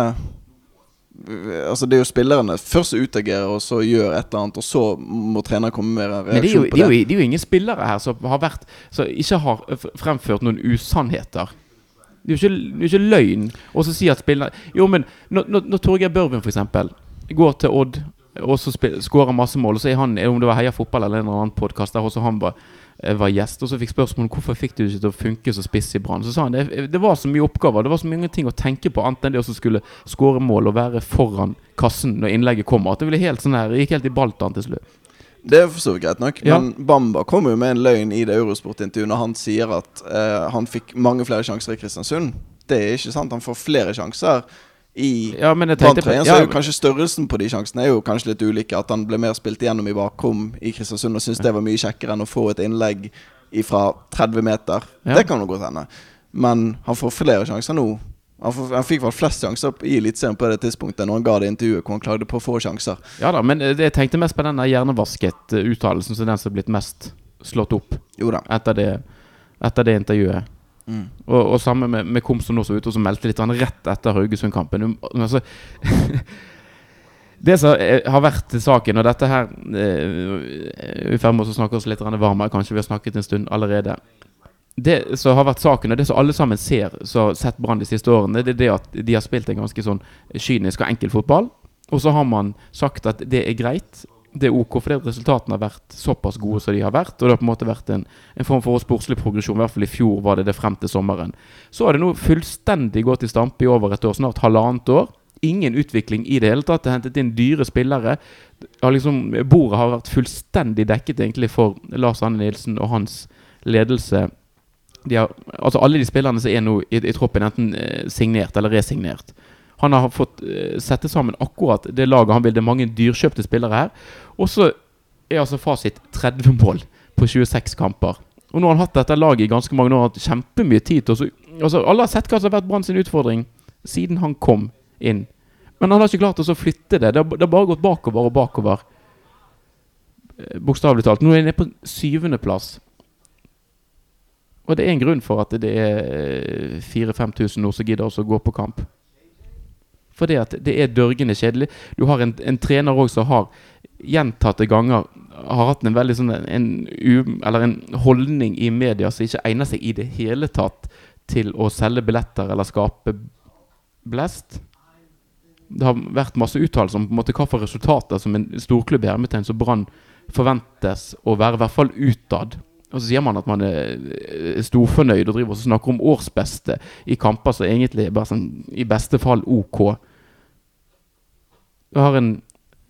Altså Det er jo spillerne først som utagerer, og så gjør et eller annet, og så må treneren komme med en er, jo, reaksjon på det, Men det. jo, det er jo ingen spillere her som har vært Som ikke har fremført noen usannheter. Det er jo ikke, det er ikke løgn å så si at spillere Jo, men når, når, når Torgeir Børven f.eks. går til Odd og så skårer masse mål, og så er han Om det var Heia Fotball eller en eller annen podkast der også han var, var gjest, og så fikk spørsmål hvorfor fikk du ikke til å funke så spiss i Brann. Så sa han det, det var så mye oppgaver, det var så mange ting å tenke på annet enn det å skulle skåre mål og være foran kassen når innlegget kommer. At det ble helt sånn her, det gikk helt i baltan til slutt. Det er for så vidt greit nok, Ja. men Bamba kommer jo med en løgn i det Eurosport-intervjuet når han sier at eh, han fikk mange flere sjanser i Kristiansund. Det er ikke sant. Han får flere sjanser i Ja, tenkte Brann-trøyen. Så er jo kanskje størrelsen på de sjansene er jo kanskje litt ulike. At han ble mer spilt igjennom i bakrom i Kristiansund og syntes det var mye kjekkere enn å få et innlegg fra 30 meter. Ja. Det kan jo godt hende. Men han får flere sjanser nå. Han, får, han fikk vel flest sjanser i Eliteserien på det tidspunktet Når han ga det intervjuet hvor han klagde på få sjanser. Ja da, men eh, jeg tenkte mest på den hjernevasket-uttalelsen som den som er blitt mest slått opp Jo da. etter det, etter det intervjuet. Mm. Og, og sammen med, med Komsom nå som ute og som meldte litt han rett etter Haugesund-kampen. Altså, det som eh, har vært saken, og dette her Vi er i ferd med å snakke oss litt varmere, kanskje vi har snakket en stund allerede. Det som har vært saken, og det som alle sammen ser som har sett Brann de siste årene, det er det at de har spilt en ganske sånn kynisk og enkel fotball. Og så har man sagt at det er greit. Det er ok fordi resultatene har vært såpass gode som de har vært. Og det har på en måte vært en, en form for sportslig progresjon. I hvert fall i fjor var det det frem til sommeren. Så har det nå fullstendig gått i stampe i over et år, snart halvannet år. Ingen utvikling i det hele tatt. Det er hentet inn dyre spillere. Har liksom, bordet har vært fullstendig dekket egentlig for Lars Anne Nilsen og hans ledelse. De har, altså Alle de spillerne som er nå i, i troppen, enten eh, signert eller resignert. Han har fått eh, sette sammen akkurat det laget han vil. Det er mange dyrkjøpte spillere her. Og så er altså fasit 30 mål på 26 kamper. Og nå har han hatt dette laget i ganske mange år. Hatt kjempemye tid til altså, Alle har sett hva som har vært Brann sin utfordring siden han kom inn. Men han har ikke klart å flytte det. Det har, det har bare gått bakover og bakover. Eh, Bokstavelig talt. Nå er han nede på syvendeplass. Og det er en grunn for at det er 4000-5000 nå som gidder å gå på kamp. Fordi at det er dørgende kjedelig. Du har en, en trener òg som har gjentatte ganger har hatt en veldig sånn en, Eller en holdning i media som ikke egner seg i det hele tatt til å selge billetter eller skape blest. Det har vært masse uttalelser om på en måte hva for resultater som en storklubb i hermetegn som Brann forventes å være, i hvert fall utad. Og så sier man at man er er storfornøyd og driver og snakker om årsbeste i kamper som egentlig er bare sånn i beste fall OK. Du har en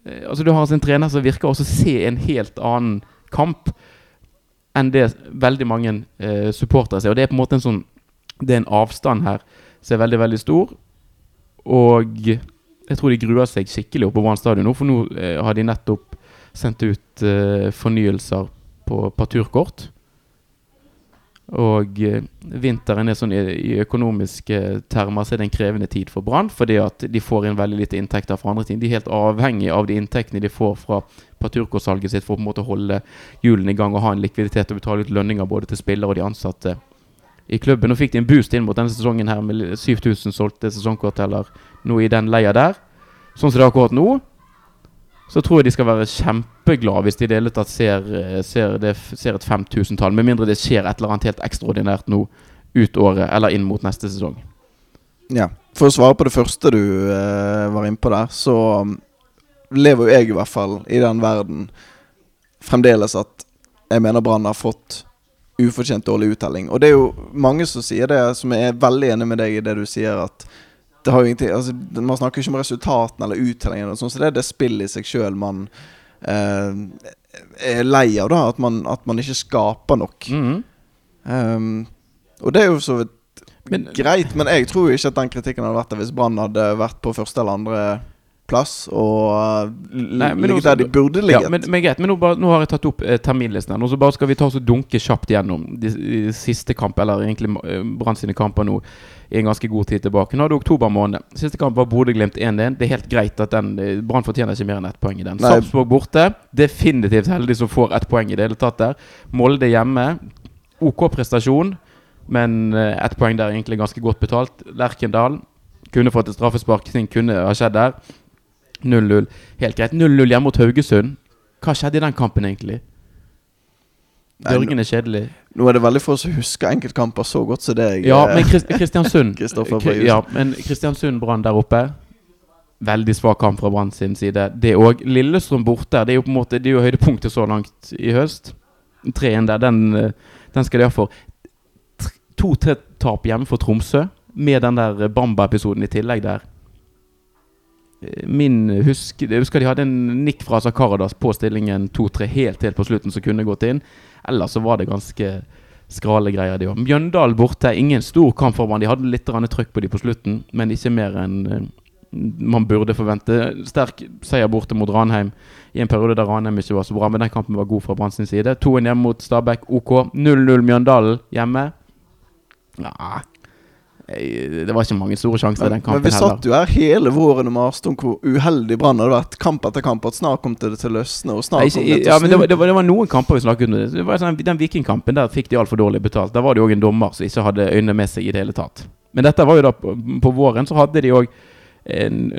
eh, Altså du har en trener som virker å se en helt annen kamp enn det veldig mange eh, supportere ser. Og det er på en måte en sånn Det er en avstand her som er veldig, veldig stor. Og jeg tror de gruer seg skikkelig oppe på Brann stadion nå, for nå eh, har de nettopp sendt ut eh, fornyelser på parturkort. Og eh, vinteren er sånn i, økonomiske termer så er det en krevende tid for Brann, fordi at de får inn veldig lite inntekter fra andre ting. De er helt avhengig av de inntektene de får fra parturkortsalget sitt for å på en måte holde hjulene i gang og ha en likviditet og betale ut lønninger både til spillere og de ansatte i klubben. Nå fikk de en boost inn mot denne sesongen her med 7000 solgte sesongkort eller noe i den leia der. Sånn som det er akkurat nå, så tror jeg de skal være kjempeglade hvis de i det hele tatt ser, eh, ser, det, ser et 5000-tall. Med mindre det skjer et eller annet helt ekstraordinært nå ut året eller inn mot neste sesong. Ja. For å svare på det første du eh, var inne på der, så um, lever jo jeg i hvert fall i den verden fremdeles at jeg mener Brann har fått ufortjent dårlig uttelling. Og det er jo mange som sier det, som er veldig enig med deg i det du sier, at det har jo ingenting altså, Man snakker ikke om resultatene eller uttellingen, så det er det spillet i seg sjøl man eh, er lei av, da. At man, at man ikke skaper nok. Mhm. Um, og det er jo så vidt Men- greit, men jeg tror jo ikke at den kritikken hadde vært der hvis Brann hadde vært på første eller andre plass og uh, Nei, ligge også, der de burde ligget. Ja, men, men greit, men nå, bare, nå har jeg tatt opp eh, terminlisten. her, nå så bare skal vi ta oss og dunke kjapt gjennom de, de siste kamp, eller egentlig eh, Brann sine kamper nå i en ganske god tid tilbake. Nå er det oktober måned. Siste kamp var Bodø-Glimt 1-1. Det er helt greit at den eh, Brann fortjener ikke mer enn ett poeng i den. Nei. Sarpsborg borte. Definitivt heldig som får ett poeng i det hele tatt der. Molde hjemme. OK prestasjon, men eh, ett poeng der er egentlig ganske godt betalt. Lerkendal kunne fått et straffespark. Ting kunne ha skjedd der. 0-0. Helt greit. 0-0 hjemme mot Haugesund. Hva skjedde i den kampen, egentlig? Dørgen er kjedelig. Nå er det veldig få som husker enkeltkamper så godt som deg. Ja, eh, men Kristiansund Kristoffer Ja, men Kristiansund-Brann der oppe Veldig svak kamp fra Brann sin side. Det òg. Lillestrøm borte. Det er jo på en måte Det er jo høydepunktet så langt i høst. 3-1 der, den, eh, den skal de ha for. To-tre tap hjemme for Tromsø, med den der Bamba-episoden i tillegg der. Min husk Jeg husker de hadde en nikk fra Sakaradas på stillingen 2-3 helt helt på slutten som kunne gått inn. Ellers så var det ganske skrale greier, de òg. Mjøndalen borte. Ingen stor kamp for man. De hadde litt trøkk på de på slutten, men ikke mer enn eh, man burde forvente. Sterk seier borte mot Ranheim i en periode der Ranheim ikke var så bra, men den kampen var god fra Brann sin side. 2-1 hjemme mot Stabæk, OK. 0-0 Mjøndalen hjemme. Ja Det var ikke mange store sjanser i den kampen heller. men vi satt jo her hele våren og maste om hvor uheldig Brann hadde vært kamp etter kamp. At snart kom det til å løsne, og snart Nei, kom det til ja, å men det var, det, var, det var noen kamper vi snakket om. Det Det var sånn, Den Vikingkampen der fikk de altfor dårlig betalt. Der var det òg en dommer som ikke hadde øynene med seg i det hele tatt. Men dette var jo da på, på våren, så hadde de òg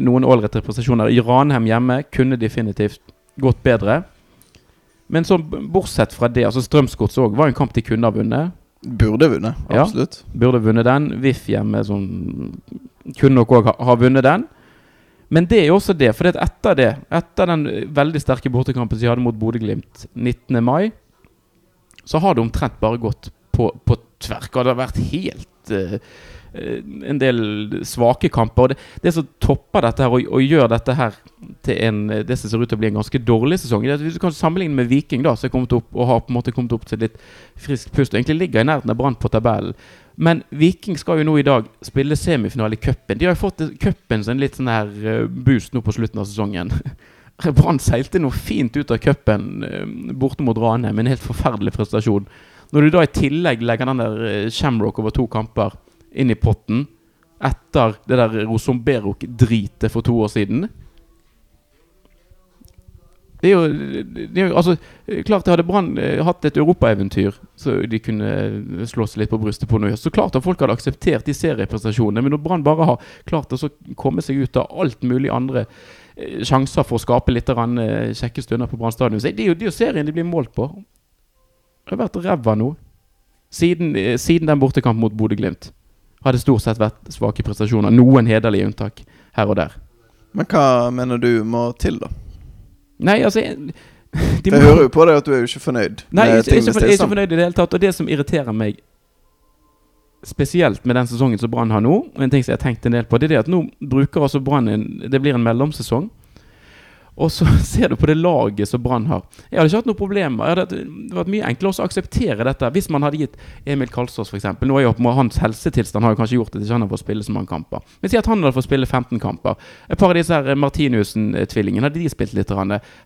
noen ålreite prestasjoner. I Ranheim hjemme kunne definitivt gått bedre. Men så bortsett fra det, altså Strømsgods òg var en kamp de kunne ha vunnet. Burde vunnet, Ja. absolutt. Burde vunnet den. VIF hjemme som kunne nok òg ha, ha vunnet den. Men det er jo også det, for det etter det, etter den veldig sterke bortekampen som de hadde mot Bodø-Glimt 19. mai, så har det omtrent bare gått på, på tverk. Det har vært helt eh, en del svake kamper. Og det, det som topper dette her, og, og gjør dette her til en, det som ser ut til å bli en ganske dårlig sesong det er at Hvis du kan sammenligne med Viking, da som er kommet opp og har på en måte kommet opp til litt friskt pust, og egentlig ligger i nærheten av Brann på tabellen. Men Viking skal jo nå i dag spille semifinale i cupen. De har jo fått cupen en litt sånn her eh, boost nå på slutten av sesongen. Brann seilte noe fint ut av cupen eh, borte mot Ranheim, en helt forferdelig prestasjon. Når du da i tillegg legger den der eh, Shamrock over to kamper inn i potten etter det der Rosomberok-dritet for to år siden det er, jo, det er jo altså Klart det hadde Brann eh, hatt et europaeventyr så de kunne eh, slå seg litt på brystet på noe. Så klart at folk hadde akseptert de serieprestasjonene. Men når Brann bare har klart å komme seg ut av alt mulig andre eh, sjanser for å skape litt kjekke stunder på Brann stadion, så er det jo, det er jo serien de blir målt på. Det har vært ræva nå. Siden, siden den bortekampen mot Bodø-Glimt. Hadde stort sett vært svake prestasjoner. Noen hederlige unntak her og der. Men hva mener du må til, da? Nei, altså jeg, de jeg hører jo på deg at du er jo ikke fornøyd Nei, jeg, med jeg, er ikke tingenes fornøyd- jeg er ikke fornøyd i det hele tatt. Og det som irriterer meg spesielt med den sesongen som Brann har nå, og en ting som jeg har tenkt en del på, det er det at nå bruker altså Brann Det blir en mellomsesong. Og så ser du på det laget som Brann har. Jeg hadde ikke hatt noen problemer. Det hadde, det vært mye enklere å akseptere dette hvis man hadde gitt Emil Kalsås f.eks. Nå er jo hans helsetilstand har jo kanskje gjort at ikke han har fått spille så mange kamper. Men si at han hadde fått spille 15 kamper. Et par av disse her Martinussen-tvillingene, hadde de spilt litt?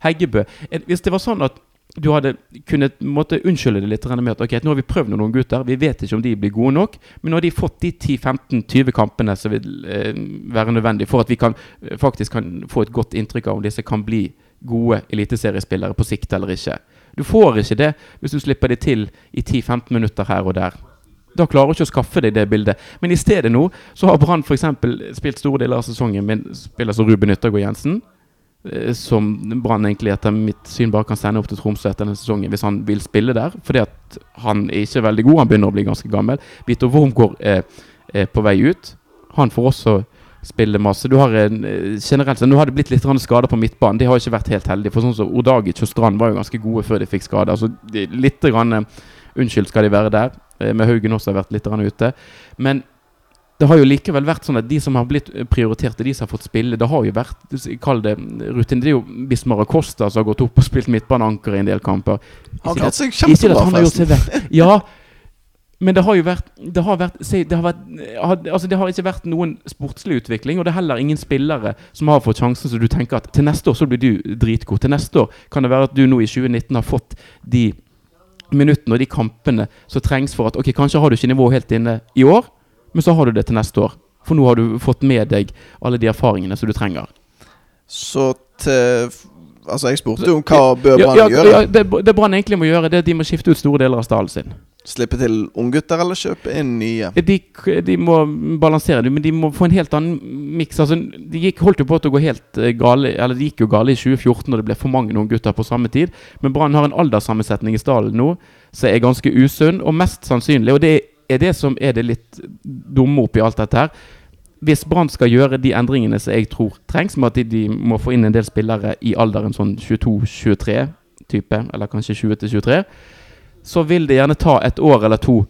Heggebø. Eh, Hvis det var sånn at du hadde kunnet måtte unnskylde det litt med at ok, nå har vi prøvd noen gutter, vi vet ikke om de blir gode nok, men nå har de fått de 10-15-20 kampene som vil eh, være nødvendig for at vi kan, eh, faktisk kan få et godt inntrykk av om disse kan bli gode eliteseriespillere på sikt eller ikke. Du får ikke det hvis du slipper de til i 10-15 minutter her og der. Da klarer du ikke å skaffe deg det bildet. Men i stedet nå så har Brann f.eks. spilt store deler av sesongen med spiller som Ruben Yttergård Jensen som Brann egentlig etter mitt syn bare kan sende opp til Tromsø etter denne sesongen hvis han vil spille der. Fordi at han er ikke veldig god, han begynner å bli ganske gammel. Vito Wormgård er, er på vei ut. Han får også spille masse. Du har en, eh, generelt Nå har det blitt litt skader på midtbanen. De har ikke vært helt heldige. For sånn som Odagic og Strand var jo ganske gode før de fikk skade. Altså, litt grann, eh, unnskyld skal de være der. Eh, Med Haugen også har vært litt ute. Men det har jo likevel vært sånn at de som har blitt prioritert, de som har fått spille, det har jo vært Kall det rutine. Det er jo Bismar Acosta som har gått opp og spilt midtbaneanker i en del kamper. Han klarte seg kjempebra, forresten. Ja, men det har jo vært Det har, vært, det har, vært, altså det har ikke vært noen sportslig utvikling, og det er heller ingen spillere som har fått sjansen så du tenker at til neste år så blir du dritgod. Til neste år kan det være at du nå i 2019 har fått de minuttene og de kampene som trengs for at Ok, kanskje har du ikke nivået helt inne i år, men så har du det til neste år. For nå har du fått med deg alle de erfaringene som du trenger. Så til Altså, jeg spurte jo om hva bør Ja, Brann ja, gjøre. ja, det, det Brann egentlig må gjøre, det er at de må skifte ut store deler av stallen sin. Slippe til unggutter eller kjøpe inn nye? De, de må balansere det, men de må få en helt annen miks. Altså, de gikk, holdt jo på til å gå helt eh, gale Eller de gikk jo gale i 2014 når det ble for mange unggutter gutter på samme tid. Men Brann har en alderssammensetning i stallen nå som er ganske usunn, og mest sannsynlig Og det er det som er det litt dumme oppi alt dette her. Hvis Brann skal gjøre de endringene som jeg tror trengs, med at de, må få inn en del spillere i alderen sånn 22-23 type, eller kanskje 20-23, så vil det gjerne ta et år eller to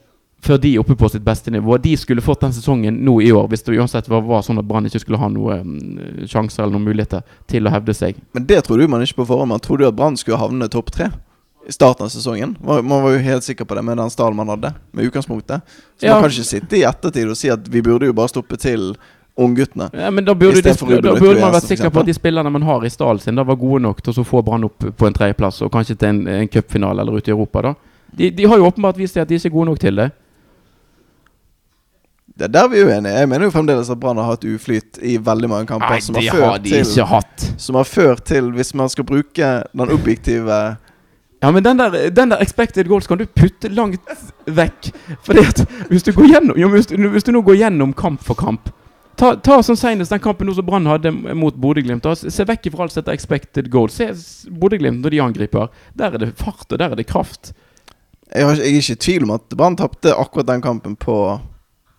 før de er oppe på sitt beste nivå. De skulle fått den sesongen nå i år, hvis det uansett var, var sånn at Brann ikke skulle ha noen sjanser eller noen muligheter til å hevde seg. Men det tror du man ikke på forhånd. Man tror du at Brann skulle havne topp tre starten av sesongen. Man, var jo helt sikker på det med den stallen man hadde, med utgangspunktet. Så Ja. man kan ikke sitte i ettertid og si at vi burde jo bare stoppe til ungguttene. Ja, men da burde, de, da burde man vært sikker på at de spillerne man har i stallen sin, da var gode nok til å få Brann opp på en tredjeplass, og kanskje til en, en cupfinale eller ute i Europa, da. De, de har jo åpenbart vist at de ikke er gode nok til det. Det er der vi er uenige. Jeg mener jo fremdeles at Brann har hatt uflyt i veldig mange kamper. Nei, som, har har ført til, som har ført til, hvis man skal bruke den objektive Ja, men den der, den der expected goals kan du putte langt vekk. Fordi at hvis du går gjennom jo, hvis, du, hvis du nå går gjennom kamp for kamp Ta, ta som senest den kampen som Brann hadde mot Bodø-Glimt. Se vekk fra alt dette expected goals. Se Bodø-Glimt når de angriper. Der er det fart, og der er det kraft. Jeg, har, jeg er ikke i tvil om at Brann tapte akkurat den kampen på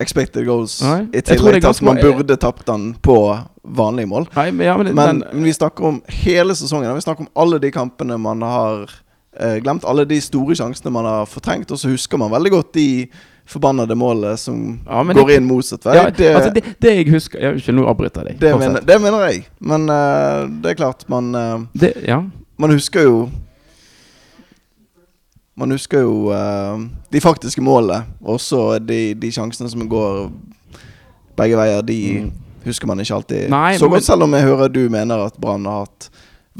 expected goals. Nei, I tillegg til at man burde tapt den på vanlige mål. Nei, men, ja, men, Men, den, men vi snakker om hele sesongen. Vi snakker om alle de kampene man har eh, glemt. Alle de store sjansene man har fortrengt. Og så husker man veldig godt de forbannede målene som Ja, går inn motsatt vei. ja, det, altså, det, det jeg husker jeg, Ikke nå avbryter jeg deg. det, mener, det mener jeg. Men uh, det er klart, man uh, ja. Man husker jo Man husker jo uh, de faktiske målene. Også de, de sjansene som går begge veier. De Mm. husker man ikke alltid Nei, så men- godt, selv om jeg hører du mener at Brann har hatt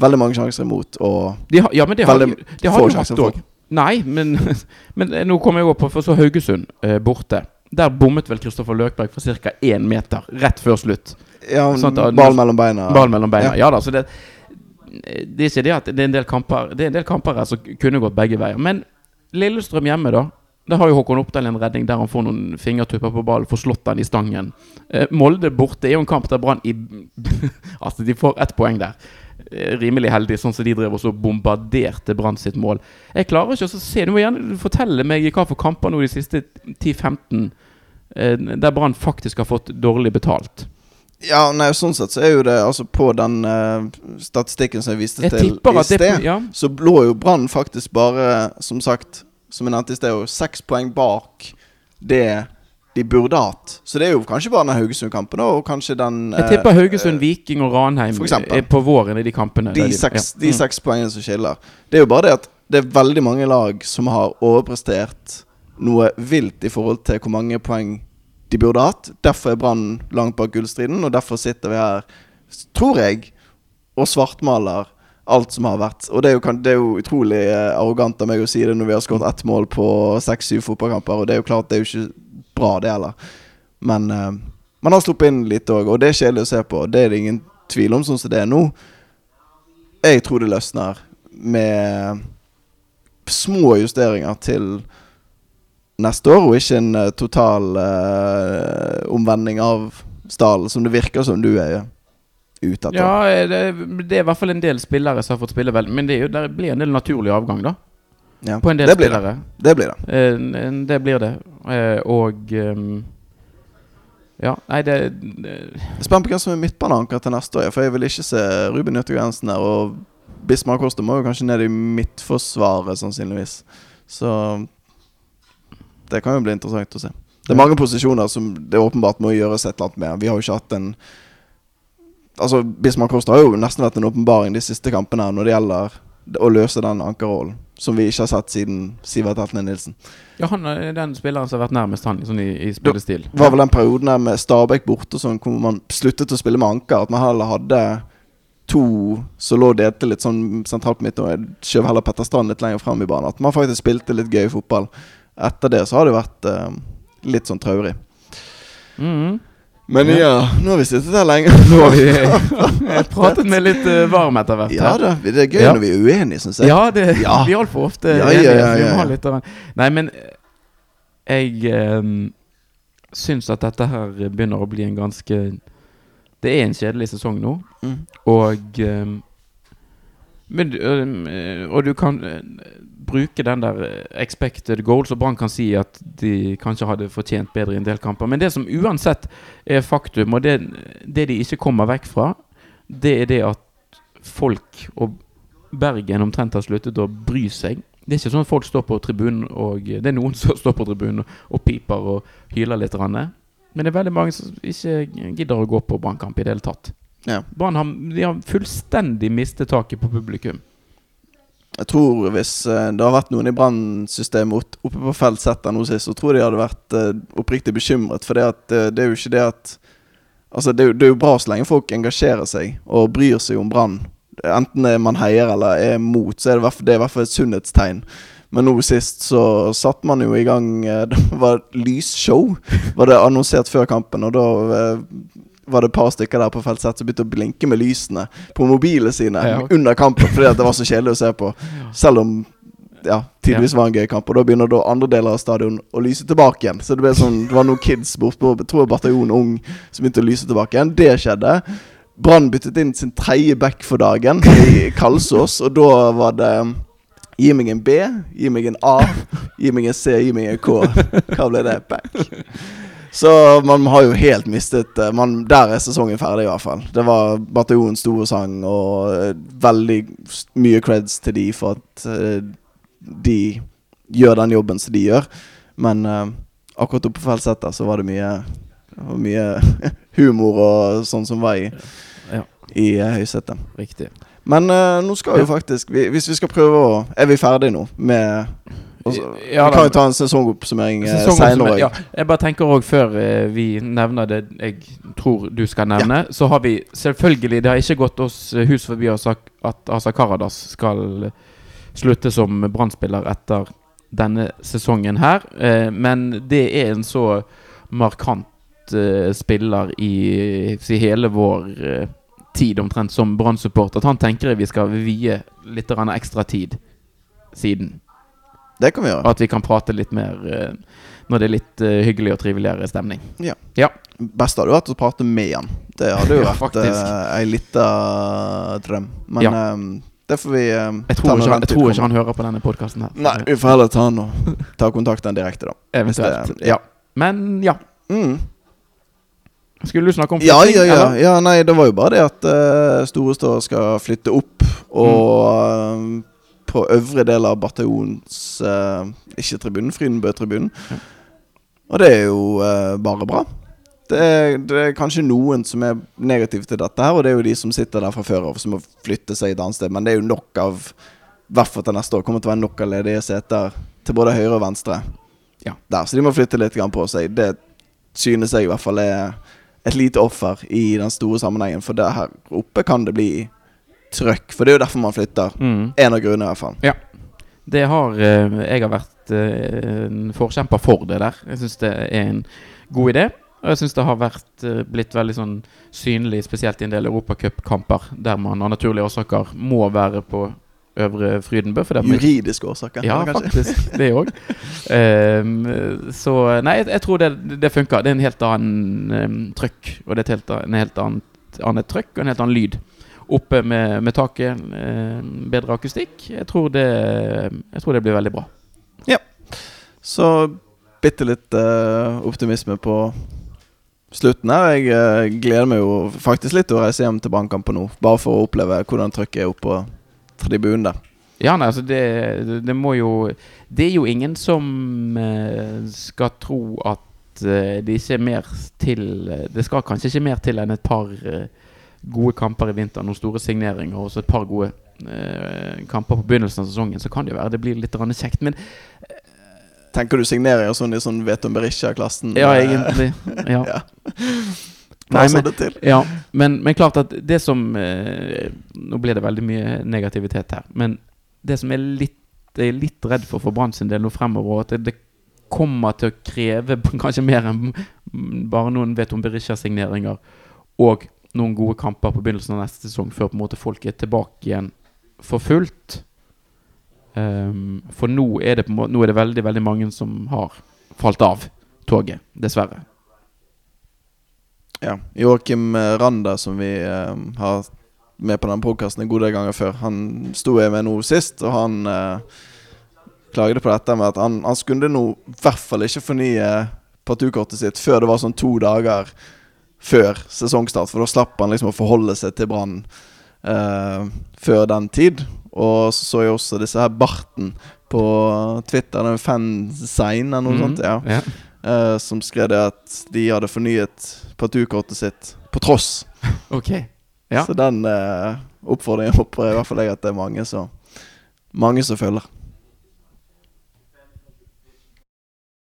veldig mange sjanser imot. Og De har, ja, men det har, Veldig det har få de sjanser for. Nei, men, men eh, nå kommer jeg opp på for så Haugesund eh, borte. Der bommet vel Kristoffer Løkberg for ca. én meter rett før slutt. ja, Sånn at- ball mellom beina. Ball mellom beina. Ja. Ja, da, så det, det er det at det er en del kamper Det er en del kamper her som kunne gått begge veier. Men Lillestrøm hjemme, da. Der har jo Håkon Oppdal en redning der han får noen fingertupper på ballen, får slått den i stangen. Eh, Molde borte er jo en kamp der Brann i Altså, de får ett poeng der. Rimelig heldig, sånn som de drev og så bombarderte Brann sitt mål. Jeg klarer ikke å se Du må gjerne fortelle meg hva for kamper nå de siste 10-15 eh, der Brann faktisk har fått dårlig betalt. Ja, nei, sånn sett så er jo det Altså På den uh, statistikken som jeg viste Jeg til i at det ja, så lå jo Brann faktisk bare, som sagt, som jeg nevnte i sted, seks poeng bak det de burde hatt. Så det er jo kanskje bare den Haugesund-kampen, og kanskje den Jeg eh, tipper Haugesund, Viking og Ranheim er på våren i de kampene. de seks, ja. de Mm. seks poengene som skiller. Det er jo bare det at det er veldig mange lag som har overprestert noe vilt i forhold til hvor mange poeng de burde hatt. Derfor er Brann langt bak gullstriden, og derfor sitter vi her, tror jeg, og svartmaler alt som har vært. Og det er jo, det er jo utrolig eh, arrogant av meg å si det når vi har skåret ett mål på seks-syv fotballkamper, og det er jo klart det er jo ikke bra, det heller. Men uh, man har sluppet inn litt òg, og det er kjedelig å se på. Det er det ingen tvil om, sånn som det er nå. Jeg tror det løsner med små justeringer til neste år, og ikke en eh, total uh, omvending av stallen, som det virker som du er. Ja, det, det er i hvert fall en del spillere som har fått spille vel. Men det, jo, det blir en del naturlig avgang, da. Ja, På en del det blir det. Det blir det. Eh, det blir det. Eh, og um, Ja, nei, det, det spent på hvem som er midtbaneanker til neste år, for jeg vil ikke se Ruben Jøttegrensen der. Og Bismar Koster må jo kanskje ned i midtforsvaret, sannsynligvis. Så det kan jo bli interessant å se. Det er mange posisjoner som det åpenbart må gjøres et eller annet med. Vi har jo ikke hatt en Altså, Bismar Koster har jo nesten vært en åpenbaring de siste kampene når det gjelder å løse den ankerrollen, som vi ikke har sett siden Sivert Heltne Nilsen. Ja, han er den spilleren som har vært nærmest han sånn i, i spillestil. Det var vel den perioden der med Stabæk borte sånn, hvor man sluttet å spille med anker. At man heller hadde to som lå og delte litt sånn sentralt på midten, og skjøv heller Petter Strand litt lenger frem i banen. At man faktisk spilte litt gøy fotball. Etter det så har det vært eh, litt sånn traurig. Mhm. Men Ja. ja, nå har vi sittet her lenge. Nå har vi pratet med litt uh, varm etter hvert. Ja da, det er gøy Ja. når vi er uenige, syns jeg. Ja, det Ja. vi er altfor ofte Ja, enige. ja, vi må ha litt av en Nei, men eh, jeg um, syns at dette her begynner å bli en ganske Det er en kjedelig sesong nå, Mm. og um, men, eh, Og du kan eh, bruke den der eh, expected goals, og Brann kan si at de kanskje hadde fortjent bedre i en del kamper. Men det som uansett er faktum, og det, det de ikke kommer vekk fra, det er det at folk og Bergen omtrent har sluttet å bry seg. Det er ikke sånn at folk står på tribunen og Det er noen som står på tribunen og, piper og hyler litt. Men det er veldig mange som ikke gidder å gå på Brannkamp i det hele tatt. Ja. Brann har, de har fullstendig mistet taket på publikum. Jeg tror hvis eh, det har vært noen i Brann-systemet oppe på feltsetter nå sist, så tror jeg de hadde vært eh, oppriktig bekymret. For det, at, eh, det er jo ikke det at Altså, det er, jo, det er jo bra så lenge folk engasjerer seg og bryr seg om Brann. Enten er man heier eller er mot, så er det, det er i hvert fall et sunnhetstegn. Men nå sist så satte man jo i gang Det var lysshow, var det annonsert før kampen. Og da var det et par stykker der på felt sett som begynte å blinke med lysene på mobilene sine Ja, okay. under kampen fordi det var så kjedelig å se på. Selv om ja, tidvis var en gøy kamp. Og da begynner da andre deler av stadion å lyse tilbake igjen. Så det ble sånn Det var noen kids bortpå, tror jeg Bataljon Ung som begynte å lyse tilbake igjen. Det skjedde. Brann byttet inn sin tredje back for dagen i Kalsås, og da var det Gi meg en B, gi meg en A, gi meg en C, gi meg en K. Hva ble det? Back. Så man har jo helt mistet eh, man, Der er sesongen ferdig, i hvert fall. Det var Bataljonens store sang, og eh, veldig mye creds til de for at eh, de gjør den jobben som de gjør. Men uh, akkurat oppe på Felseter så var det mye mye humor og sånn som var i, Ja, i uh, høysetet. riktig. Men uh, nå skal vi faktisk vi, Hvis vi skal prøve å Er vi ferdige nå med også, Ja, Vi kan jo ta en sesongoppsummering uh, seinere. Ja, jeg bare tenker òg, før eh, vi nevner det jeg tror du skal nevne, så har vi selvfølgelig Det har ikke gått oss eh, hus forbi at Asa Karadas skal slutte som Brann-spiller etter denne sesongen her, eh, men det er en så markant eh, spiller i, i hele vår eh, tid omtrent som Brann-supporter at han tenker vi skal vie litt ekstra tid siden. Det kan vi gjøre. Og At vi kan prate litt mer eh, når det er litt eh, hyggelig og triveligere stemning. Ja Best hadde vært å prate med han. Det hadde jo Ja, vært uh, ei lita drøm. Men Ja. eh, det får vi eh, Jeg tror, ikke, han- jeg tror ikke han hører på denne podkasten her. Nei, vi får heller ta han og ta kontakt den direkte, da. Eventuelt. det- ja. Men ja. Mm. Skulle du snakke om flytting, ja, ja, eller? ja. Nei, det var jo bare det at uh, Storestad skal flytte opp, og eh, på øvre del av bataljons uh, Ikke tribunen, Frydenbø-tribunen. Og det er jo uh, bare bra. Det er, det er kanskje noen som er negative til dette, her og det er jo de som sitter der fra før av, som må flytte seg et annet sted. Men det er jo nok av I hvert fall til neste år kommer til å være nok av ledige seter til både høyre og venstre. Ja. Der, Så de må flytte litt på seg. Det synes jeg i hvert fall er et lite offer i den store sammenhengen. For der her oppe kan det bli trøkk. For det er jo derfor man flytter. Mm. En av grunnene, i hvert fall. Det har eh, Jeg har vært eh, en forkjemper for det der. Jeg syns det er en god idé. Og jeg syns det har vært eh, blitt veldig sånn synlig, spesielt i en del europacupkamper, der man av naturlige årsaker må være på Øvre Frydenbø. Juridiske årsaker. Ja, kanskje? faktisk. Det òg. så Nei, jeg, jeg tror det, det funker. Det er en helt annen um, trøkk. Og det er et helt, en helt annet, annet trøkk og en helt annen lyd. Oppe med, med taket. bedre akustikk. Jeg tror, det, jeg tror det blir veldig bra. Ja. Så bitte litt eh, optimisme på slutten her. Jeg eh, gleder meg jo faktisk litt til å reise hjem til Brannkampen nå. Bare for å oppleve hvordan trykket er oppå tribunen der. Ja, nei, altså det, det må jo Det er jo ingen som eh, skal tro at det ikke er mer til Det skal kanskje ikke mer til enn et par gode kamper i vinter, noen store signeringer og så et par gode eh, kamper på begynnelsen av sesongen. Så kan det jo være det blir litt kjekt. Men Tenker du signeringer sånn i sånn Veton Berisha-klassen? ja, Eh, egentlig. Ja. ja. Nei, men- Ja, men, men klart at det som eh, Nå blir det veldig mye negativitet her. Men det som er litt Jeg er litt redd for for Brann sin del nå fremover, at det, kommer til å kreve kanskje mer enn bare noen vet om Berisha-signeringer og noen gode kamper på begynnelsen av neste sesong før på en måte folk er tilbake igjen for fullt. Um, for nå er, det måte, nå er det veldig, veldig mange som har falt av toget, dessverre. Ja. Joakim eh, Randa, som vi um, har med på den podkasten en god del ganger før, han sto jeg med nå sist, og han uh, klagde på dette med at han, han skulle nå i hvert fall ikke fornye partukortet sitt før det var sånn to dager før sesongstart, for da slapp han liksom å forholde seg til Brann eh, før den tid. Og så så jeg også disse her Barten på Twitter, den fansign eller noe mm, sånt. ja Ja. eh, som skrev det at de hadde fornyet partukortet sitt på tross. okay. Ja. Så den eh, oppfordringen håper jeg i hvert fall jeg at det er mange som Mange som følger.